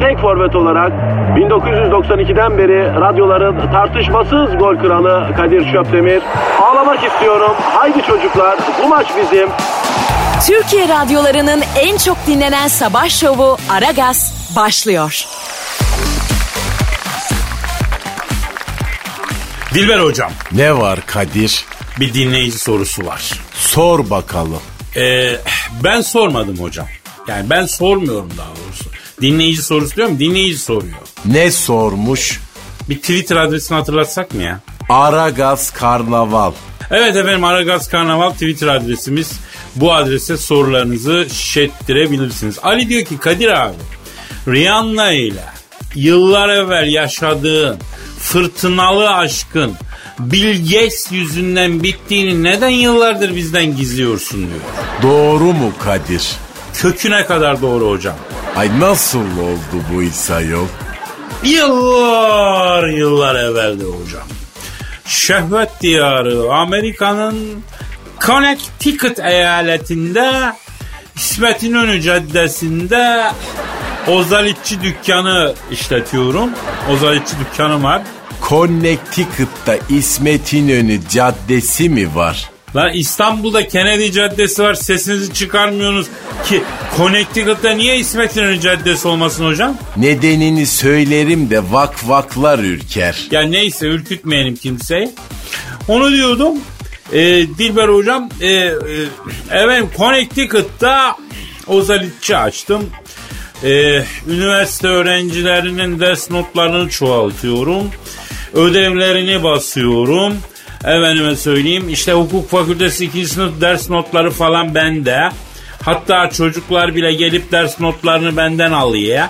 tek forvet olarak 1992'den beri radyoların tartışmasız gol kralı Kadir Şöpdemir. Ağlamak istiyorum. Haydi çocuklar bu maç bizim. Türkiye radyolarının en çok dinlenen sabah şovu Aragaz başlıyor. Dilber hocam Ne var Kadir? bir dinleyici sorusu var. Sor bakalım. Ee, ben sormadım hocam. Yani ben sormuyorum daha doğrusu. Dinleyici sorusu diyorum dinleyici soruyor. Ne sormuş? Bir Twitter adresini hatırlatsak mı ya? Aragaz Karnaval. Evet efendim Aragaz Karnaval Twitter adresimiz. Bu adrese sorularınızı şettirebilirsiniz. Ali diyor ki Kadir abi Rihanna ile yıllar evvel yaşadığın fırtınalı aşkın Bill Gates yüzünden bittiğini neden yıllardır bizden gizliyorsun diyor. Doğru mu Kadir? Köküne kadar doğru hocam. Ay nasıl oldu bu iş ayol? Yıllar yıllar evveldi hocam. Şehvet diyarı Amerika'nın Connecticut eyaletinde İsmet İnönü Caddesi'nde Ozalitçi dükkanı işletiyorum. Ozalitçi dükkanım var. Connecticut'ta İsmet İnönü Caddesi mi var? Lan İstanbul'da Kennedy Caddesi var sesinizi çıkarmıyorsunuz ki Connecticut'ta niye İsmet İnönü Caddesi olmasın hocam? Nedenini söylerim de vak vaklar ürker. Ya neyse ürkütmeyelim kimseyi. Onu diyordum. Ee, Dilber hocam e, e, efendim Connecticut'ta ozalitçi açtım. Ee, üniversite öğrencilerinin ders notlarını çoğaltıyorum. Ödevlerini basıyorum. Efendime söyleyeyim işte hukuk fakültesi 2. sınıf ders notları falan bende. Hatta çocuklar bile gelip ders notlarını benden alıyor.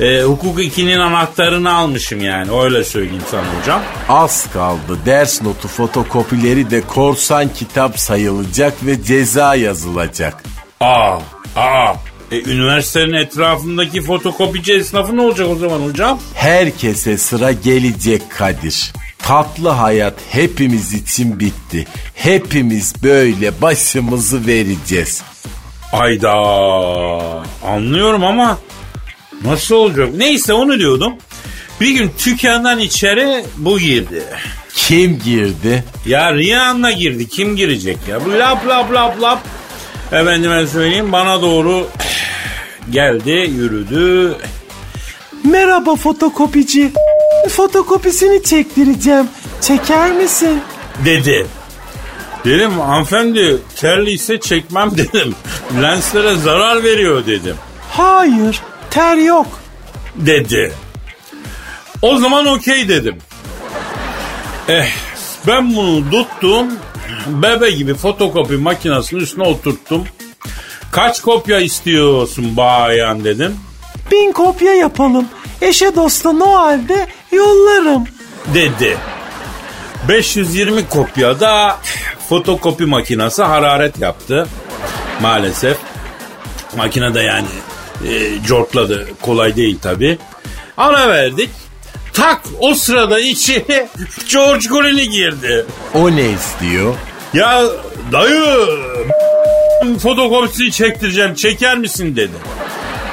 Ee, hukuk 2'nin anahtarını almışım yani öyle söyleyeyim sana hocam. Az kaldı ders notu fotokopileri de korsan kitap sayılacak ve ceza yazılacak. Aa, aa. E, üniversitenin etrafındaki fotokopici esnafı ne olacak o zaman hocam? Herkese sıra gelecek Kadir. Tatlı hayat hepimiz için bitti. Hepimiz böyle başımızı vereceğiz. Ayda anlıyorum ama nasıl olacak? Neyse onu diyordum. Bir gün dükkandan içeri bu girdi. Kim girdi? Ya Rihanna girdi. Kim girecek ya? Bu lap lap lap lap. Efendime söyleyeyim bana doğru geldi, yürüdü. Merhaba fotokopici. Fotokopisini çektireceğim. Çeker misin? dedi. Dedim hanımefendi terliyse çekmem dedim. Lenslere zarar veriyor dedim. Hayır, ter yok. Dedi. O zaman okey dedim. Eh ben bunu tuttum. Bebe gibi fotokopi makinesinin üstüne oturttum. Kaç kopya istiyorsun bayan dedim. Bin kopya yapalım. Eşe dosta Noel'de yollarım. Dedi. 520 kopyada fotokopi makinesi hararet yaptı. Maalesef. Makinede yani e, cortladı. Kolay değil tabi. Ara verdik. Tak o sırada içeri George Clooney girdi. O ne istiyor? Ya dayı fotokopisini çektireceğim çeker misin dedi.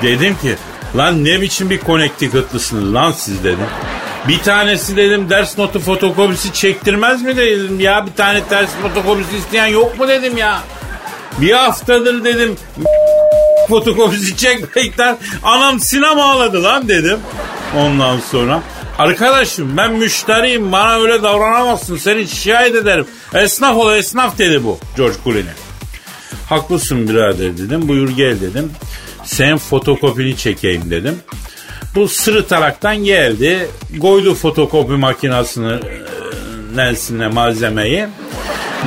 Dedim ki lan ne biçim bir Connecticut'lısınız lan siz dedim. Bir tanesi dedim ders notu fotokopisi çektirmez mi dedim ya bir tane ders fotokopisi isteyen yok mu dedim ya. Bir haftadır dedim fotokopisi çekmekten anam sinema ağladı lan dedim. Ondan sonra arkadaşım ben müşteriyim bana öyle davranamazsın seni şikayet ederim. Esnaf ol esnaf dedi bu George Clooney. Haklısın birader dedim buyur gel dedim. Sen fotokopini çekeyim dedim. Bu sırıtaraktan geldi. Koydu fotokopi makinesini nesine malzemeyi.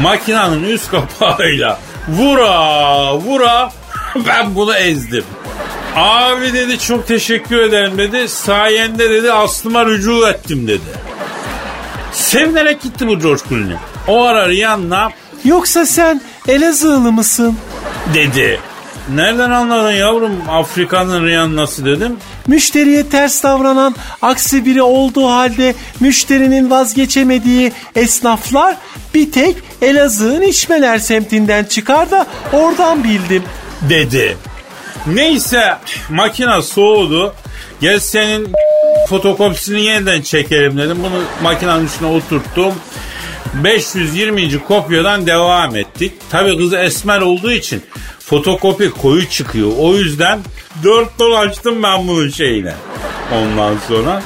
Makinanın üst kapağıyla vura vura ben bunu ezdim. Abi dedi çok teşekkür ederim dedi. Sayende dedi aslıma rücu ettim dedi. Sevinerek gitti bu George Clooney. O ara Rihanna Yoksa sen Elazığlı mısın? dedi. Nereden anladın yavrum Afrika'nın Rihanna'sı dedim. Müşteriye ters davranan aksi biri olduğu halde müşterinin vazgeçemediği esnaflar bir tek Elazığ'ın içmeler semtinden çıkar da oradan bildim. dedi. Neyse makina soğudu. Gel senin fotokopisini yeniden çekelim dedim. Bunu makinenin üstüne oturttum. 520. kopyadan devam ettik. Tabi kızı esmer olduğu için fotokopi koyu çıkıyor. O yüzden 4 dolaştım ben bunun şeyine. Ondan sonra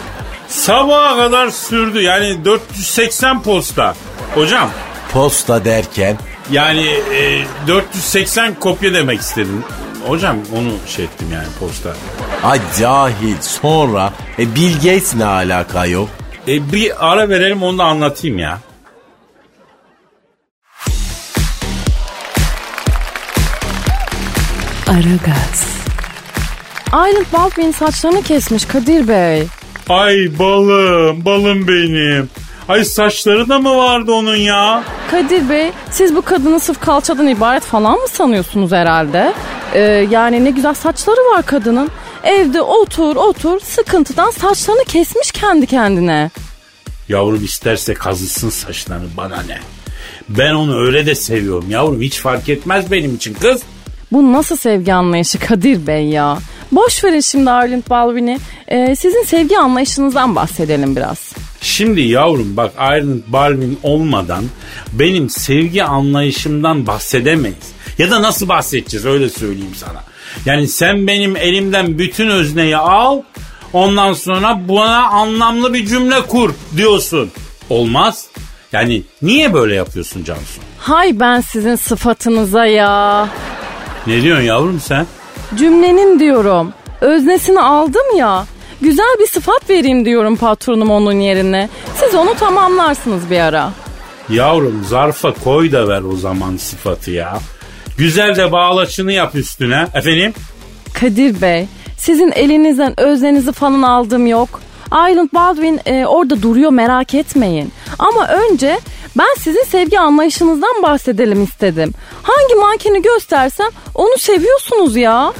sabaha kadar sürdü. Yani 480 posta. Hocam Posta derken yani e, 480 kopya demek istedim. Hocam onu şey ettim yani posta. ay cahil sonra e, Bill Gates ne alaka yok? E, bir ara verelim onu da anlatayım ya. Aragaz. Aylin Baldwin saçlarını kesmiş Kadir Bey. Ay balım, balım benim. Ay saçları da mı vardı onun ya? Kadir Bey siz bu kadını sırf kalçadan ibaret falan mı sanıyorsunuz herhalde? Ee, yani ne güzel saçları var kadının. Evde otur otur sıkıntıdan saçlarını kesmiş kendi kendine. Yavrum isterse kazısın saçlarını bana ne? Ben onu öyle de seviyorum yavrum hiç fark etmez benim için kız. Bu nasıl sevgi anlayışı Kadir Bey ya? Boş verin şimdi Arlind Baldwin'i. Ee, sizin sevgi anlayışınızdan bahsedelim biraz. Şimdi yavrum bak Iron Baldwin olmadan benim sevgi anlayışımdan bahsedemeyiz. Ya da nasıl bahsedeceğiz öyle söyleyeyim sana. Yani sen benim elimden bütün özneyi al ondan sonra bana anlamlı bir cümle kur diyorsun. Olmaz. Yani niye böyle yapıyorsun Cansu? Hay ben sizin sıfatınıza ya. Ne diyorsun yavrum sen? Cümlenin diyorum. Öznesini aldım ya. Güzel bir sıfat vereyim diyorum patronum onun yerine. Siz onu tamamlarsınız bir ara. Yavrum zarfa koy da ver o zaman sıfatı ya. Güzel de bağlaçını yap üstüne. Efendim? Kadir Bey, sizin elinizden öznenizi falan aldım yok. Island Baldwin e, orada duruyor merak etmeyin. Ama önce ben sizin sevgi anlayışınızdan bahsedelim istedim. Hangi mankeni göstersem onu seviyorsunuz ya.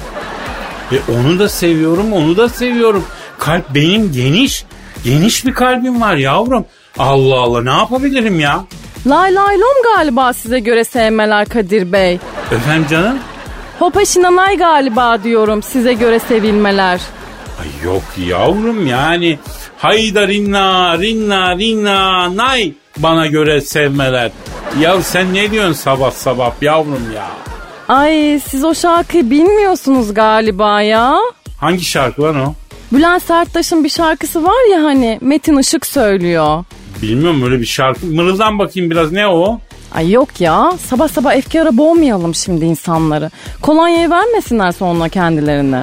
E onu da seviyorum, onu da seviyorum. Kalp benim geniş. Geniş bir kalbim var yavrum. Allah Allah ne yapabilirim ya? Lay lay lom galiba size göre sevmeler Kadir Bey. Efendim canım? Hopa şinanay galiba diyorum size göre sevilmeler. Ay yok yavrum yani. Hayda rinna rinna rinna nay bana göre sevmeler. Ya sen ne diyorsun sabah sabah yavrum ya? Ay siz o şarkıyı bilmiyorsunuz galiba ya. Hangi şarkı lan o? Bülent Serttaş'ın bir şarkısı var ya hani Metin Işık söylüyor. Bilmiyorum öyle bir şarkı. Mırıldan bakayım biraz ne o? Ay yok ya sabah sabah efkara boğmayalım şimdi insanları. Kolonyayı vermesinler sonra kendilerine.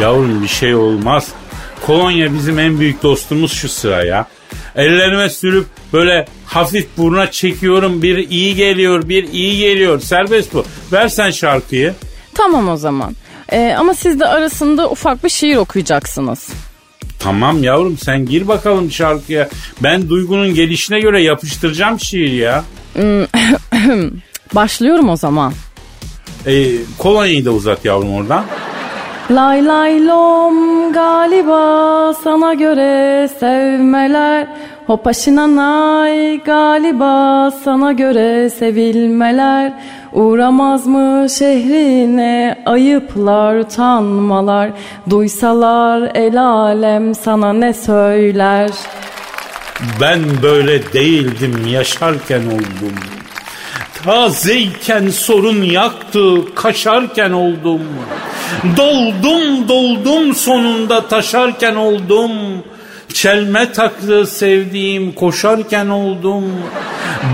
Yavrum bir şey olmaz. Kolonya bizim en büyük dostumuz şu sıra ya. Ellerime sürüp böyle hafif buruna çekiyorum. Bir iyi geliyor, bir iyi geliyor. Serbest bu. Versen şarkıyı. Tamam o zaman. Ee, ama siz de arasında ufak bir şiir okuyacaksınız. Tamam yavrum sen gir bakalım şarkıya. Ben duygunun gelişine göre yapıştıracağım şiir ya. Başlıyorum o zaman. E, kolonyayı da uzat yavrum oradan. Lay lay lom galiba sana göre sevmeler Hopaşinanay galiba sana göre sevilmeler Uğramaz mı şehrine ayıplar utanmalar Duysalar el alem sana ne söyler Ben böyle değildim yaşarken oldum. Tazeyken sorun yaktı kaşarken oldum. Doldum doldum sonunda taşarken oldum. Çelme taktı sevdiğim koşarken oldum.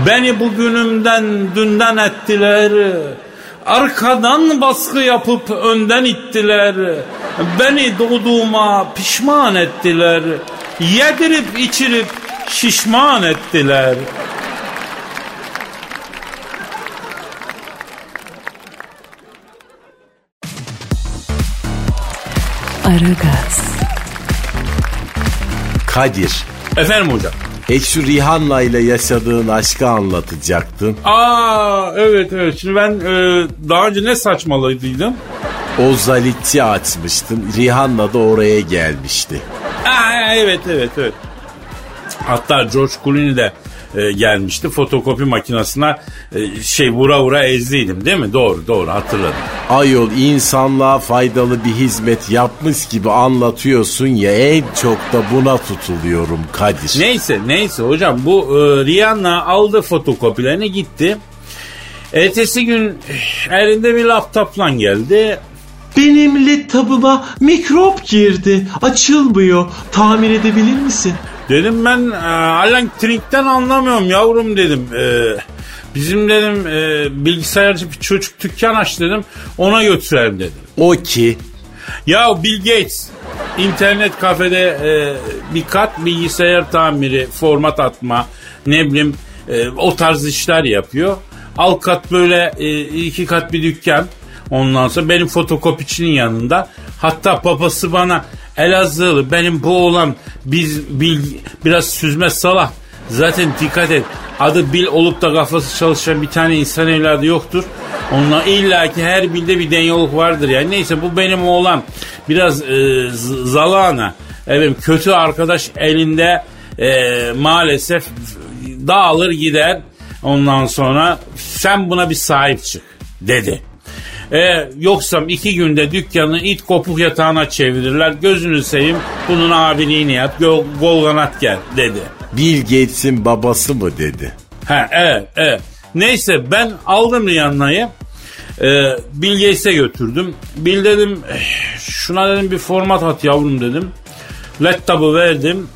Beni bugünümden dünden ettiler. Arkadan baskı yapıp önden ittiler. Beni doğduğuma pişman ettiler. Yedirip içirip şişman ettiler. Aragaz, Kadir. Efendim hocam. E şu Rihanna ile yaşadığın aşkı anlatacaktın. Aa evet evet. Şimdi ben e, daha önce ne saçmaladıydım? O zalitçi açmıştın. Rihanna da oraya gelmişti. Aa, evet evet evet. Hatta George Clooney de e, gelmişti. Fotokopi makinesine e, şey vura vura ezdiydim değil mi? Doğru doğru hatırladım. Ayol insanlığa faydalı bir hizmet yapmış gibi anlatıyorsun ya en çok da buna tutuluyorum Kadir. Neyse neyse hocam bu e, Rihanna aldı fotokopilerini gitti. Ertesi gün eh, elinde bir laptopla geldi. Benim laptopuma mikrop girdi. Açılmıyor. Tamir edebilir misin? Dedim ben e, elektrikten anlamıyorum yavrum dedim. E, bizim dedim e, bilgisayarcı bir çocuk dükkan aç dedim ona götürelim dedim. O ki Ya Bill Gates internet kafede e, bir kat bilgisayar tamiri, format atma, ne bileyim e, o tarz işler yapıyor. Alt kat böyle e, iki kat bir dükkan. Ondan sonra benim fotokopiçinin yanında. Hatta papası bana Elazığlı benim bu oğlan biz bil, biraz süzme salak. Zaten dikkat et adı Bil olup da kafası çalışan bir tane insan evladı yoktur. Onunla illaki her bilde bir denyoluk vardır yani. Neyse bu benim oğlan biraz e, zalana. Evet kötü arkadaş elinde e, maalesef dağılır gider. Ondan sonra sen buna bir sahip çık dedi. E, yoksam iki günde dükkanı it kopuk yatağına çevirirler. Gözünü seveyim bunun abiliğini yap. Gol, gol kanat gel dedi. Bill Gates'in babası mı dedi. Ha evet evet. Neyse ben aldım Rihanna'yı. E, Bill Gates'e götürdüm. Bill dedim "Eh, şuna dedim bir format at yavrum dedim. Laptop'u verdim.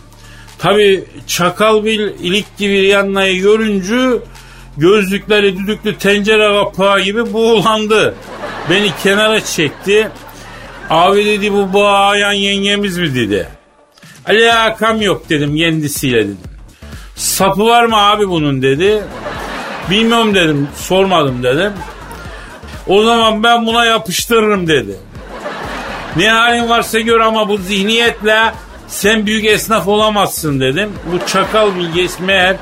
Tabi Çakal Bill ilik gibi Rihanna'yı görünce gözlükleri düdüklü tencere kapağı gibi buğulandı. Beni kenara çekti. Abi dedi bu bağayan yengemiz mi dedi. Alakam yok dedim kendisiyle dedim. Sapı var mı abi bunun dedi. Bilmiyorum dedim sormadım dedim. O zaman ben buna yapıştırırım dedi. Ne halin varsa gör ama bu zihniyetle sen büyük esnaf olamazsın dedim. Bu çakal bilgesi meğer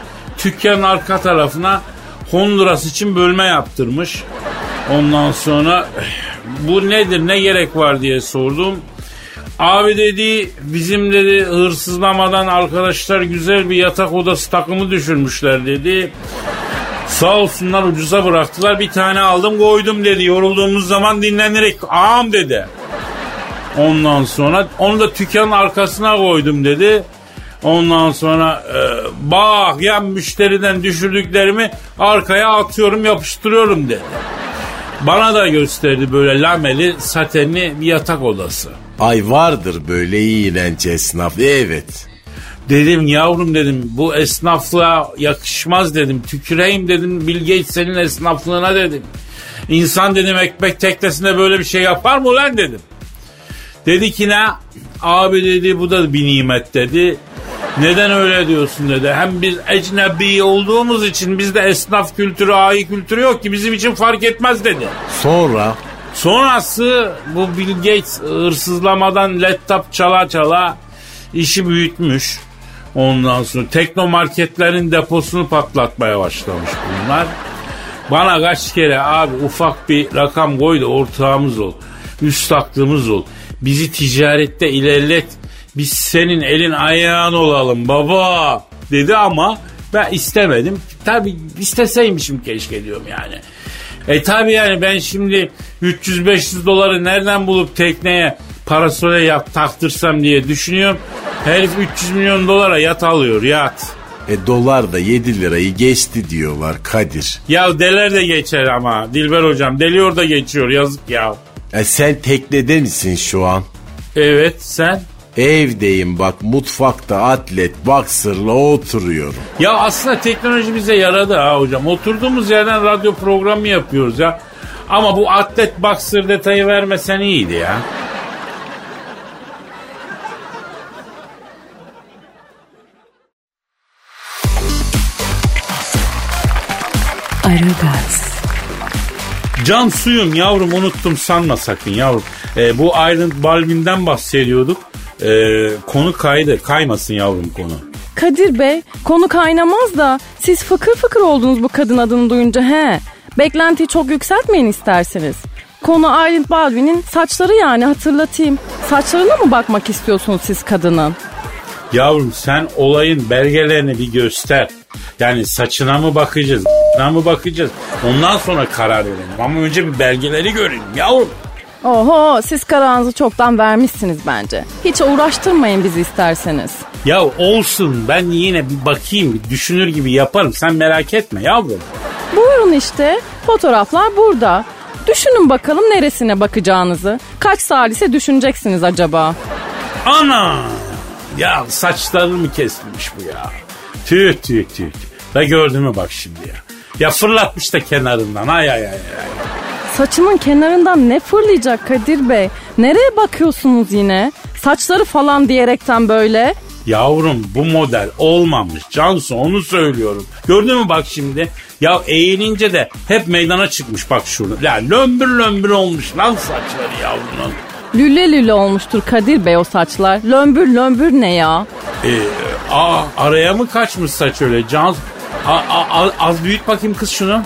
dükkanın arka tarafına Honduras için bölme yaptırmış. Ondan sonra bu nedir ne gerek var diye sordum. Abi dedi bizim dedi hırsızlamadan arkadaşlar güzel bir yatak odası takımı düşürmüşler dedi. Sağ olsunlar ucuza bıraktılar bir tane aldım koydum dedi. Yorulduğumuz zaman dinlenerek ağam dedi. Ondan sonra onu da dükkanın arkasına koydum dedi. Ondan sonra e, bak ya müşteriden düşürdüklerimi arkaya atıyorum yapıştırıyorum dedi. Bana da gösterdi böyle lameli satenli bir yatak odası. Ay vardır böyle iğrenç esnaf. Evet. Dedim yavrum dedim bu esnaflığa yakışmaz dedim. Tüküreyim dedim Bill Gates senin esnaflığına dedim. İnsan dedim ekmek teknesinde böyle bir şey yapar mı lan dedim. Dedi ki ne? Abi dedi bu da bir nimet dedi. Neden öyle diyorsun dedi. Hem biz ecnebi olduğumuz için bizde esnaf kültürü, ayi kültürü yok ki bizim için fark etmez dedi. Sonra Sonrası bu Bill Gates hırsızlamadan laptop çala çala işi büyütmüş. Ondan sonra teknomarketlerin deposunu patlatmaya başlamış bunlar. Bana kaç kere abi ufak bir rakam koy da ortağımız ol. Üst aklımız ol. Bizi ticarette ilerlet. Biz senin elin ayağın olalım baba dedi ama ben istemedim. Tabi isteseymişim keşke diyorum yani. E tabi yani ben şimdi 300-500 doları nereden bulup tekneye parasole yat taktırsam diye düşünüyorum. Herif 300 milyon dolara yat alıyor yat. e, dolar da 7 lirayı geçti diyorlar Kadir. Ya deler de geçer ama Dilber hocam deliyor da geçiyor yazık ya. E, sen teknede misin şu an? Evet sen? Evdeyim bak mutfakta atlet boxer'la oturuyorum. Ya aslında teknoloji bize yaradı ha hocam. Oturduğumuz yerden radyo programı yapıyoruz ya. Ama bu atlet boxer detayı vermesen iyiydi ya. Aragaz, Can suyum yavrum unuttum sanma sakın yavrum. Ee, bu Island Baldwin'den bahsediyorduk. Ee, konu kaydı. Kaymasın yavrum konu. Kadir Bey konu kaynamaz da siz fıkır fıkır oldunuz bu kadın adını duyunca he. Beklentiyi çok yükseltmeyin isterseniz. Konu Aylin Baldwin'in saçları yani hatırlatayım. Saçlarına mı bakmak istiyorsunuz siz kadının? Yavrum sen olayın belgelerini bir göster. Yani saçına mı bakacağız, mı bakacağız? Ondan sonra karar verelim. Ama önce bir belgeleri görelim yavrum. Oho siz kararınızı çoktan vermişsiniz bence. Hiç uğraştırmayın bizi isterseniz. Ya olsun ben yine bir bakayım, bir düşünür gibi yaparım. Sen merak etme yavrum. Buyurun işte fotoğraflar burada. Düşünün bakalım neresine bakacağınızı. Kaç salise düşüneceksiniz acaba? Ana! Ya saçlarını mı kesmiş bu ya? Tüh tüh tüh. gördün mü bak şimdi ya. Ya fırlatmış da kenarından. Ay ay ay ay. Saçının kenarından ne fırlayacak Kadir Bey? Nereye bakıyorsunuz yine? Saçları falan diyerekten böyle. Yavrum bu model olmamış. Cansu onu söylüyorum. Gördün mü bak şimdi? Ya eğilince de hep meydana çıkmış bak şurada. Ya lömbür lömbür olmuş lan saçları yavrunun. Lüle lüle olmuştur Kadir Bey o saçlar. Lömbür lömbür ne ya? Ee, aa, araya mı kaçmış saç öyle Cansu? A, a, a, az büyüt bakayım kız şunu.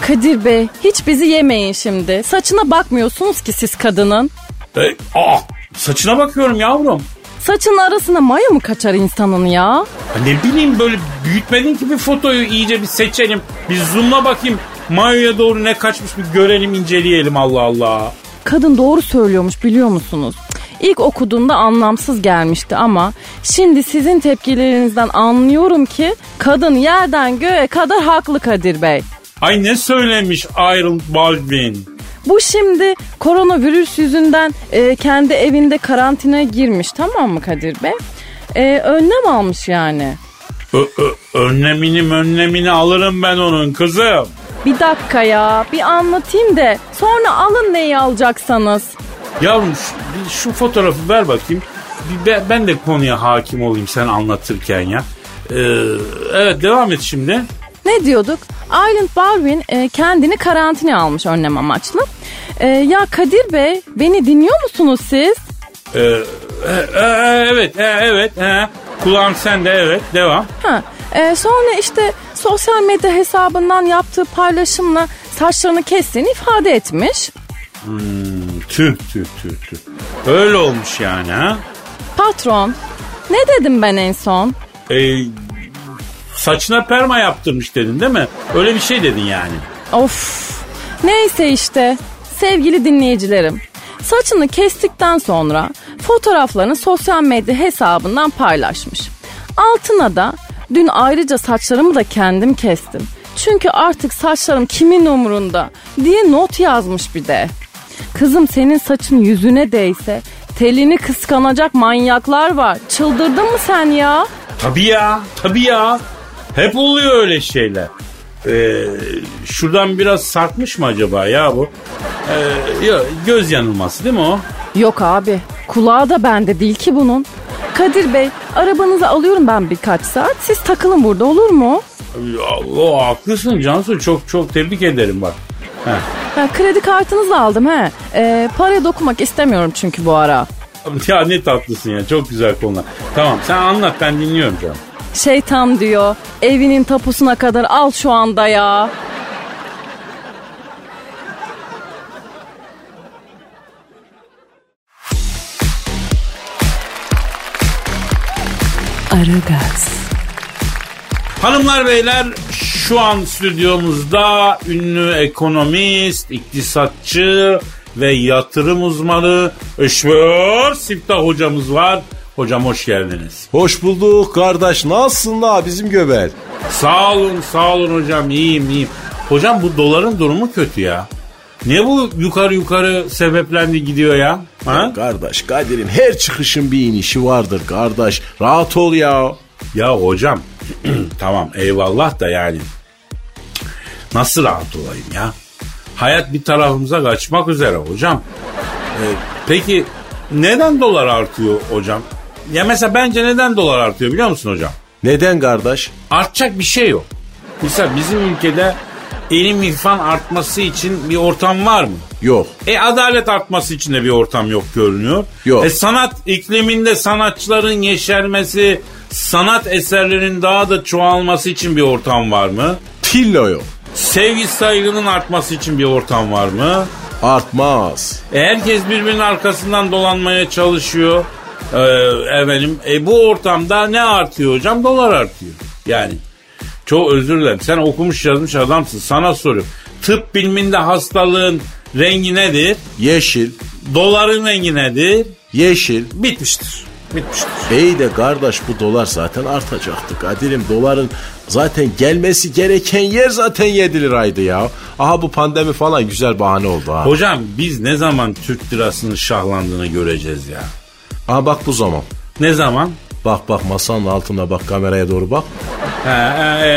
Kadir Bey hiç bizi yemeyin şimdi. Saçına bakmıyorsunuz ki siz kadının. Ee, aa, saçına bakıyorum yavrum. Saçın arasına maya mı kaçar insanın ya? Ya Ne bileyim böyle büyütmedin ki bir fotoyu iyice bir seçelim. Bir zoomla bakayım. Mayo'ya doğru ne kaçmış bir görelim inceleyelim Allah Allah. Kadın doğru söylüyormuş biliyor musunuz? İlk okuduğumda anlamsız gelmişti ama şimdi sizin tepkilerinizden anlıyorum ki kadın yerden göğe kadar haklı Kadir Bey. Ay ne söylemiş Iron Baldwin? Bu şimdi koronavirüs yüzünden e, kendi evinde karantinaya girmiş tamam mı Kadir Bey? E, önlem almış yani. Ö, ö, önlemini önlemini alırım ben onun kızım. Bir dakika ya bir anlatayım da sonra alın neyi alacaksanız. Yavrum şu, şu fotoğrafı ver bakayım. Bir be- ben de konuya hakim olayım sen anlatırken ya. Ee, evet devam et şimdi. Ne diyorduk? Island Baldwin e, kendini karantinaya almış önlem amaçlı. E, ya Kadir Bey beni dinliyor musunuz siz? Ee, e, e, evet e, evet e, kulağım sende evet devam. Ha, e, sonra işte sosyal medya hesabından yaptığı paylaşımla saçlarını kestiğini ifade etmiş. Tüh tüh tüh tüh. Öyle olmuş yani ha. Patron ne dedim ben en son? Ee, saçına perma yaptırmış dedin değil mi? Öyle bir şey dedin yani. Of neyse işte sevgili dinleyicilerim. Saçını kestikten sonra fotoğraflarını sosyal medya hesabından paylaşmış. Altına da dün ayrıca saçlarımı da kendim kestim. Çünkü artık saçlarım kimin umurunda diye not yazmış bir de. Kızım senin saçın yüzüne değse telini kıskanacak manyaklar var. Çıldırdın mı sen ya? Tabii ya tabii ya. Hep oluyor öyle şeyler. Ee, şuradan biraz sarkmış mı acaba ya bu? Ee, göz yanılması değil mi o? Yok abi kulağı da bende değil ki bunun. Kadir Bey arabanızı alıyorum ben birkaç saat. Siz takılın burada olur mu? O haklısın Cansu çok çok tebrik ederim bak. Heh. Ha, kredi kartınızı aldım he. Ee, paraya dokunmak istemiyorum çünkü bu ara. Ya ne tatlısın ya çok güzel konular. Tamam sen anlat ben dinliyorum canım. Şeytan diyor evinin tapusuna kadar al şu anda ya. Aragaz, Hanımlar beyler şu an stüdyomuzda ünlü ekonomist, iktisatçı ve yatırım uzmanı Eşver Siftah hocamız var. Hocam hoş geldiniz. Hoş bulduk kardeş. Nasılsın la bizim göbel? Sağ olun sağ olun hocam iyiyim iyiyim. Hocam bu doların durumu kötü ya. Niye bu yukarı yukarı sebeplendi gidiyor ya? Ha? Kardeş Kadir'in her çıkışın bir inişi vardır kardeş. Rahat ol ya. Ya hocam tamam eyvallah da yani nasıl rahat olayım ya? Hayat bir tarafımıza kaçmak üzere hocam. Ee, peki neden dolar artıyor hocam? Ya mesela bence neden dolar artıyor biliyor musun hocam? Neden kardeş? Artacak bir şey yok. Mesela bizim ülkede ilim irfan artması için bir ortam var mı? Yok. E adalet artması için de bir ortam yok görünüyor. Yok. E sanat ikliminde sanatçıların yeşermesi, sanat eserlerinin daha da çoğalması için bir ortam var mı? Pillo yok. Sevgi saygının artması için bir ortam var mı? Artmaz. E herkes birbirinin arkasından dolanmaya çalışıyor. Ee, efendim, e, bu ortamda ne artıyor hocam? Dolar artıyor. Yani çok özür dilerim. Sen okumuş yazmış adamsın. Sana soruyorum. Tıp biliminde hastalığın rengi nedir? Yeşil. Doların rengi nedir? Yeşil. Bitmiştir. Bitmiştir. İyi de kardeş bu dolar zaten artacaktı. Kadir'im doların zaten gelmesi gereken yer zaten 7 liraydı ya. Aha bu pandemi falan güzel bahane oldu ha. Hocam biz ne zaman Türk lirasının şahlandığını göreceğiz ya? Aha bak bu zaman. Ne zaman? Bak bak masanın altına bak kameraya doğru bak. Ha, e, e,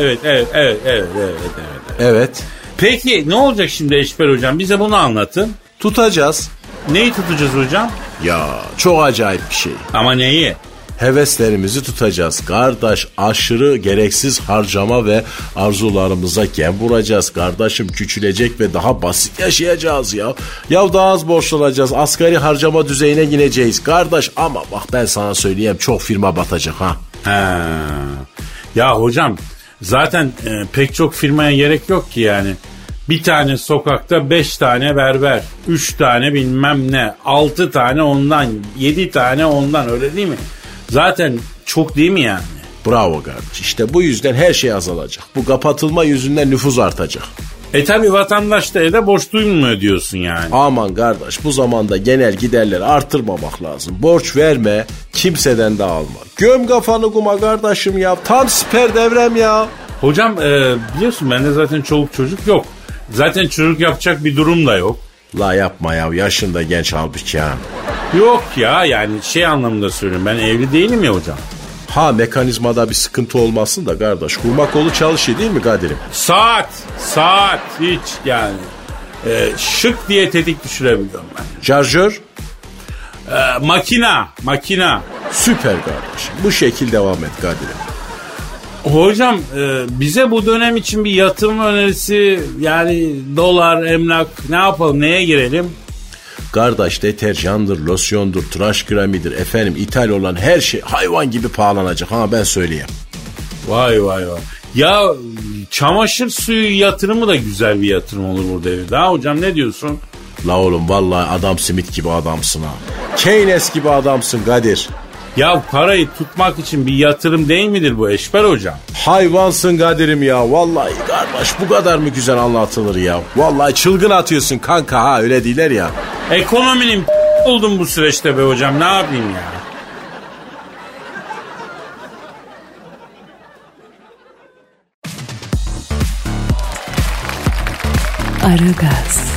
evet, evet, evet, evet, evet, evet. Evet. Peki ne olacak şimdi Eşber hocam? Bize bunu anlatın. Tutacağız. Neyi tutacağız hocam? Ya çok acayip bir şey. Ama neyi? Heveslerimizi tutacağız. Kardeş aşırı gereksiz harcama ve arzularımıza gem vuracağız. Kardeşim küçülecek ve daha basit yaşayacağız ya. Ya daha az borçlanacağız. Asgari harcama düzeyine ineceğiz. Kardeş ama bak ben sana söyleyeyim çok firma batacak ha. Ha. Ya hocam zaten e, pek çok firmaya gerek yok ki yani. Bir tane sokakta beş tane berber, üç tane bilmem ne, altı tane ondan, yedi tane ondan öyle değil mi? Zaten çok değil mi yani? Bravo kardeş. İşte bu yüzden her şey azalacak. Bu kapatılma yüzünden nüfus artacak. E tabi vatandaş da evde boş duymuyor diyorsun yani. Aman kardeş bu zamanda genel giderleri artırmamak lazım. Borç verme, kimseden de alma. Göm kafanı kuma kardeşim ya. Tam siper devrem ya. Hocam e, biliyorsun bende zaten çoluk çocuk yok. Zaten çocuk yapacak bir durum da yok. La yapma ya yaşında genç halbuki ha. Yok ya yani şey anlamında söylüyorum ben evli değilim ya hocam. Ha mekanizmada bir sıkıntı olmasın da kardeş. Kurma kolu çalışıyor değil mi Kadir'im? Saat, saat hiç yani. E, şık diye tetik düşürebiliyorum ben. Şarjör E, makina, makina. süper kardeşim. Bu şekil devam et Kadir'im. Hocam e, bize bu dönem için bir yatırım önerisi yani dolar, emlak ne yapalım neye girelim? Kardeş deterjandır, losyondur, tıraş kremidir. Efendim ithal olan her şey hayvan gibi pahalanacak. Ha ben söyleyeyim. Vay vay vay. Ya çamaşır suyu yatırımı da güzel bir yatırım olur bu devirde. Ha hocam ne diyorsun? La oğlum vallahi adam simit gibi adamsın ha. Keynes gibi adamsın Kadir. Ya parayı tutmak için bir yatırım değil midir bu Eşber hocam? Hayvansın Kadir'im ya. Vallahi kardeş bu kadar mı güzel anlatılır ya. Vallahi çılgın atıyorsun kanka ha öyle değiller ya. Ekonominin oldum bu süreçte be hocam ne yapayım ya? Aragaz,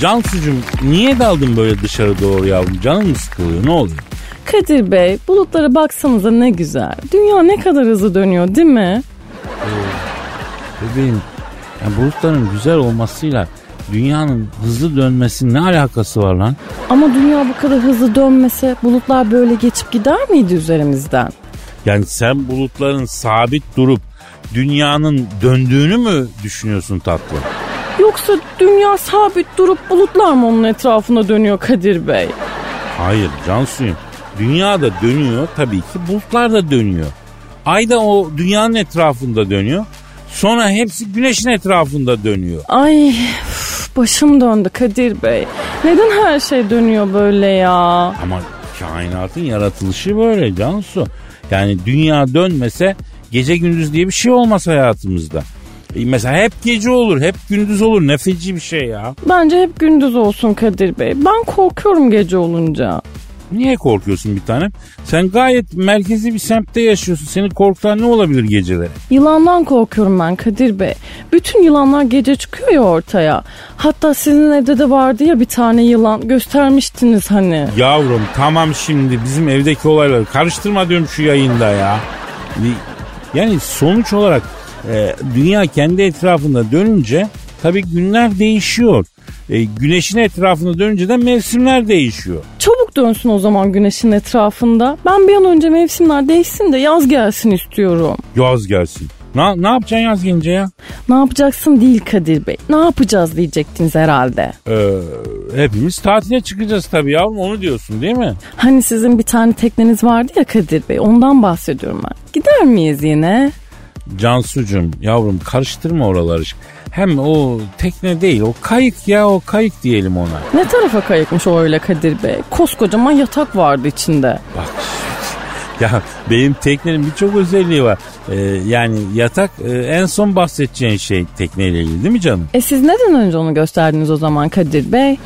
Cansucuğum niye daldın böyle dışarı doğru yavrum? Canın mı sıkılıyor ne oluyor? Kadir Bey bulutlara baksanıza ne güzel. Dünya ne kadar hızlı dönüyor değil mi? Bebeğim yani bulutların güzel olmasıyla dünyanın hızlı dönmesinin ne alakası var lan? Ama dünya bu kadar hızlı dönmese bulutlar böyle geçip gider miydi üzerimizden? Yani sen bulutların sabit durup dünyanın döndüğünü mü düşünüyorsun tatlım? Yoksa dünya sabit durup bulutlar mı onun etrafında dönüyor Kadir Bey? Hayır Cansu'yum. Dünya da dönüyor tabii ki bulutlar da dönüyor. Ay da o dünyanın etrafında dönüyor. Sonra hepsi güneşin etrafında dönüyor. Ay başım döndü Kadir Bey. Neden her şey dönüyor böyle ya? Ama kainatın yaratılışı böyle Cansu. Yani dünya dönmese gece gündüz diye bir şey olmaz hayatımızda. E mesela hep gece olur, hep gündüz olur. Ne feci bir şey ya. Bence hep gündüz olsun Kadir Bey. Ben korkuyorum gece olunca. Niye korkuyorsun bir tanem? Sen gayet merkezi bir semtte yaşıyorsun. Seni korkutan ne olabilir geceleri? Yılandan korkuyorum ben Kadir Bey. Bütün yılanlar gece çıkıyor ya ortaya. Hatta sizin evde de vardı ya bir tane yılan. Göstermiştiniz hani. Yavrum tamam şimdi bizim evdeki olayları karıştırma diyorum şu yayında ya. Yani sonuç olarak e, dünya kendi etrafında dönünce tabii günler değişiyor. E, güneşin etrafında dönünce de mevsimler değişiyor. Çabuk çok dönsün o zaman güneşin etrafında. Ben bir an önce mevsimler değişsin de yaz gelsin istiyorum. Yaz gelsin. Ne, ne yapacaksın yaz gelince ya? Ne yapacaksın değil Kadir Bey. Ne yapacağız diyecektiniz herhalde. Ee, hepimiz tatile çıkacağız tabii yavrum onu diyorsun değil mi? Hani sizin bir tane tekneniz vardı ya Kadir Bey. Ondan bahsediyorum ben. Gider miyiz yine? Cansucum yavrum karıştırma oraları. Hem o tekne değil o kayık ya o kayık diyelim ona. Ne tarafa kayıkmış o öyle Kadir Bey? Koskocaman yatak vardı içinde. Bak ya benim teknenin birçok özelliği var. Ee, yani yatak e, en son bahsedeceğin şey tekneyle ilgili değil mi canım? E siz neden önce onu gösterdiniz o zaman Kadir Bey?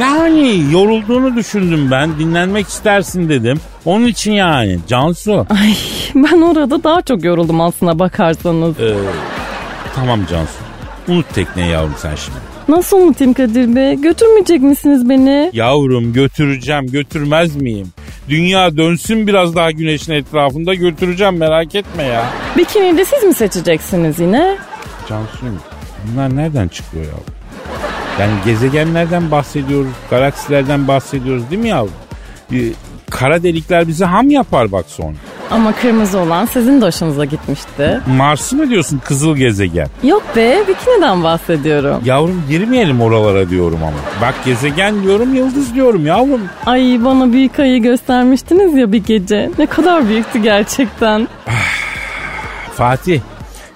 Yani yorulduğunu düşündüm ben. Dinlenmek istersin dedim. Onun için yani Cansu. Ay ben orada daha çok yoruldum aslına bakarsanız. Ee, tamam Cansu. Unut tekneyi yavrum sen şimdi. Nasıl unutayım Kadir Bey? Götürmeyecek misiniz beni? Yavrum götüreceğim götürmez miyim? Dünya dönsün biraz daha güneşin etrafında götüreceğim merak etme ya. Bikiniyi de siz mi seçeceksiniz yine? Cansu'yum bunlar nereden çıkıyor yavrum? Yani gezegenlerden bahsediyoruz, galaksilerden bahsediyoruz değil mi yavrum? Kara delikler bizi ham yapar bak sonra. Ama kırmızı olan sizin de hoşunuza gitmişti. Mars'ı mı diyorsun kızıl gezegen? Yok be bikiniden bahsediyorum. Yavrum girmeyelim oralara diyorum ama. Bak gezegen diyorum yıldız diyorum yavrum. Ay bana büyük ayı göstermiştiniz ya bir gece. Ne kadar büyüktü gerçekten. Fatih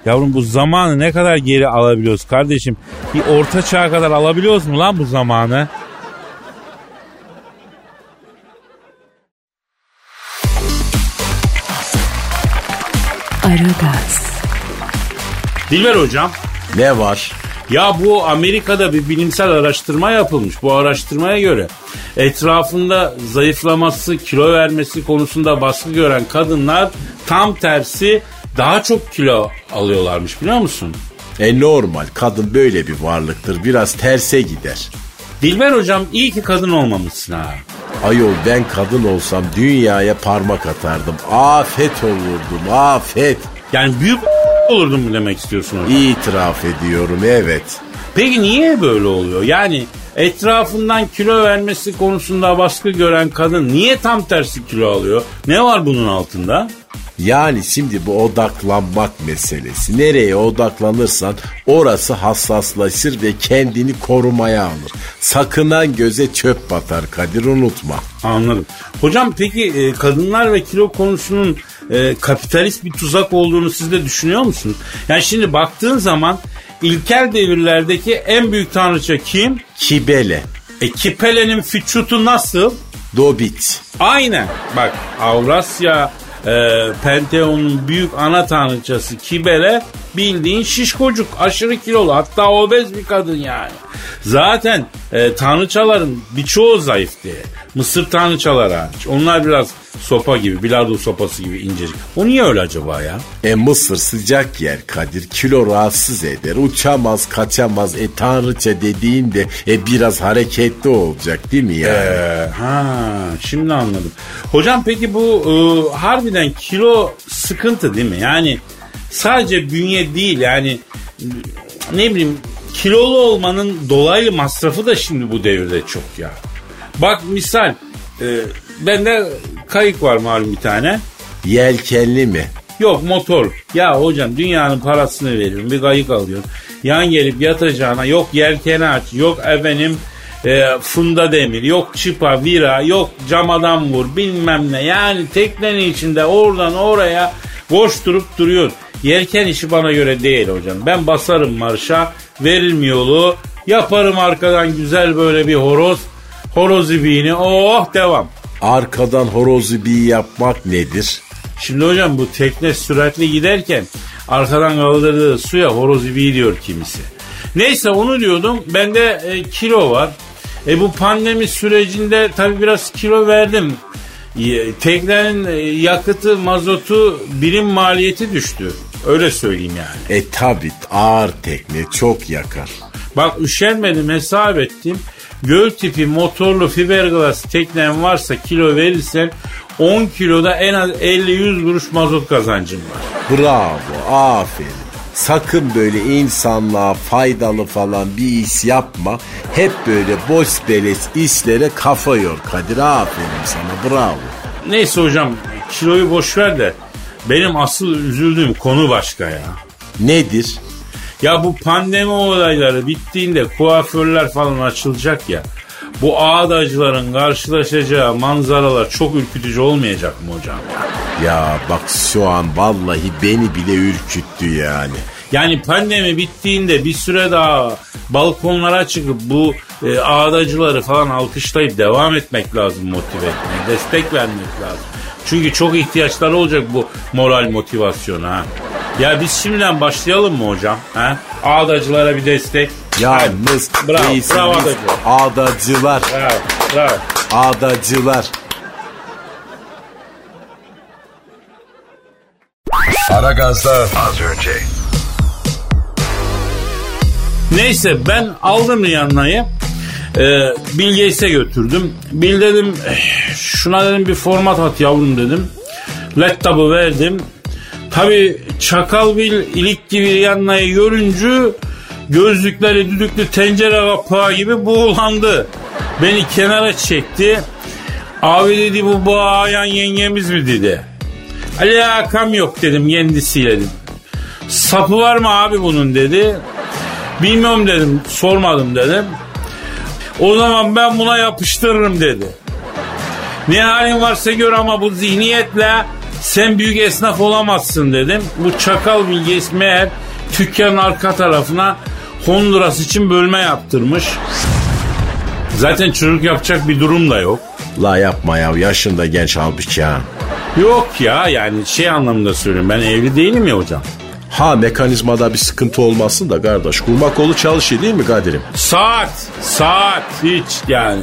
yavrum bu zamanı ne kadar geri alabiliyoruz kardeşim? Bir orta çağa kadar alabiliyoruz mu lan bu zamanı? Aragaz, Dilber hocam. Ne var? Ya bu Amerika'da bir bilimsel araştırma yapılmış. Bu araştırmaya göre etrafında zayıflaması, kilo vermesi konusunda baskı gören kadınlar tam tersi daha çok kilo alıyorlarmış biliyor musun? E normal kadın böyle bir varlıktır biraz terse gider. Dilber hocam iyi ki kadın olmamışsın ha. Ayol ben kadın olsam dünyaya parmak atardım. Afet olurdum afet. Yani büyük olurdun mu demek istiyorsun hocam? İtiraf ediyorum evet. Peki niye böyle oluyor? Yani etrafından kilo vermesi konusunda baskı gören kadın niye tam tersi kilo alıyor? Ne var bunun altında? Yani şimdi bu odaklanmak meselesi. Nereye odaklanırsan orası hassaslaşır ve kendini korumaya alır. Sakınan göze çöp batar Kadir unutma. Anladım. Hocam peki e, kadınlar ve kilo konusunun e, kapitalist bir tuzak olduğunu siz de düşünüyor musunuz? Yani şimdi baktığın zaman ilkel devirlerdeki en büyük tanrıça kim? Kibele, E Kipele'nin füçutu nasıl? Dobit, Aynen. Bak Avrasya e, Penteon'un büyük ana tanrıçası Kibele bildiğin şişkocuk aşırı kilolu hatta obez bir kadın yani. Zaten e, tanrıçaların birçoğu zayıf diye. Mısır tanrıçaları hariç. Onlar biraz sopa gibi bilardo sopası gibi incecik. O niye öyle acaba ya? E Mısır sıcak yer Kadir kilo rahatsız eder uçamaz kaçamaz e tanrıça dediğin de e biraz hareketli olacak değil mi yani? Ee, ha şimdi anladım. Hocam peki bu e, harbiden kilo sıkıntı değil mi? Yani sadece bünye değil yani ne bileyim kilolu olmanın dolaylı masrafı da şimdi bu devirde çok ya. Bak misal e, bende kayık var malum bir tane. Yelkenli mi? Yok motor. Ya hocam dünyanın parasını veriyorum bir kayık alıyorum. Yan gelip yatacağına yok yelkeni aç yok efendim e, funda demir yok çıpa vira yok camadan vur bilmem ne. Yani teknenin içinde oradan oraya boş durup duruyor. Yelken işi bana göre değil hocam. Ben basarım marşa veririm yolu yaparım arkadan güzel böyle bir horoz horoz ibiğini oh devam. Arkadan horozu bir yapmak nedir? Şimdi hocam bu tekne süratli giderken arkadan kaldırdığı suya horoz ibiği diyor kimisi. Neyse onu diyordum. Bende e, kilo var. E bu pandemi sürecinde tabii biraz kilo verdim. E, Teknenin e, yakıtı, mazotu, birim maliyeti düştü. Öyle söyleyeyim yani. E tabi ağır tekne çok yakar. Bak üşenmedim hesap ettim. Göl tipi motorlu fiberglass teknen varsa kilo verirsen 10 kiloda en az 50-100 kuruş mazot kazancım var. Bravo aferin. Sakın böyle insanlığa faydalı falan bir iş yapma. Hep böyle boş beleş işlere kafa yor. Kadir aferin sana bravo. Neyse hocam kiloyu boş ver de benim asıl üzüldüğüm konu başka ya. Nedir? Ya bu pandemi olayları bittiğinde kuaförler falan açılacak ya. Bu ağdacıların karşılaşacağı manzaralar çok ürkütücü olmayacak mı hocam? Ya bak şu an vallahi beni bile ürküttü yani. Yani pandemi bittiğinde bir süre daha balkonlara çıkıp bu e, ağdacıları falan alkışlayıp devam etmek lazım motive etmeye. Destek vermek lazım. Çünkü çok ihtiyaçları olacak bu moral motivasyona. Ya biz şimdiden başlayalım mı hocam? Ha? Ağdacılara bir destek. Yalnız Bravo, değilsiniz. bravo adacı. Ağdacılar. Bravo, bravo. Ağdacılar. Aragaz'da az önce. Neyse ben aldım Rihanna'yı. Ee, Bill Gates'e götürdüm. Bill dedim "Eh, şuna dedim bir format at yavrum dedim. Laptop'u verdim. Tabi Çakal Bill ilik gibi Rihanna'yı görünce gözlükleri düdüklü tencere kapağı gibi buğulandı. Beni kenara çekti. Abi dedi bu bağayan yengemiz mi dedi. Alakam yok dedim kendisiyle dedim. Sapı var mı abi bunun dedi. Bilmiyorum dedim sormadım dedim. O zaman ben buna yapıştırırım dedi. Ne halin varsa gör ama bu zihniyetle sen büyük esnaf olamazsın dedim. Bu çakal bilgisi meğer dükkanın arka tarafına Honduras için bölme yaptırmış. Zaten çocuk yapacak bir durum da yok. La yapma ya yaşında genç halbuki ha. Yok ya yani şey anlamında söylüyorum ben evli değilim ya hocam. Ha mekanizmada bir sıkıntı olmasın da kardeş. Kurma kolu çalışıyor değil mi Kadir'im? Saat, saat hiç yani.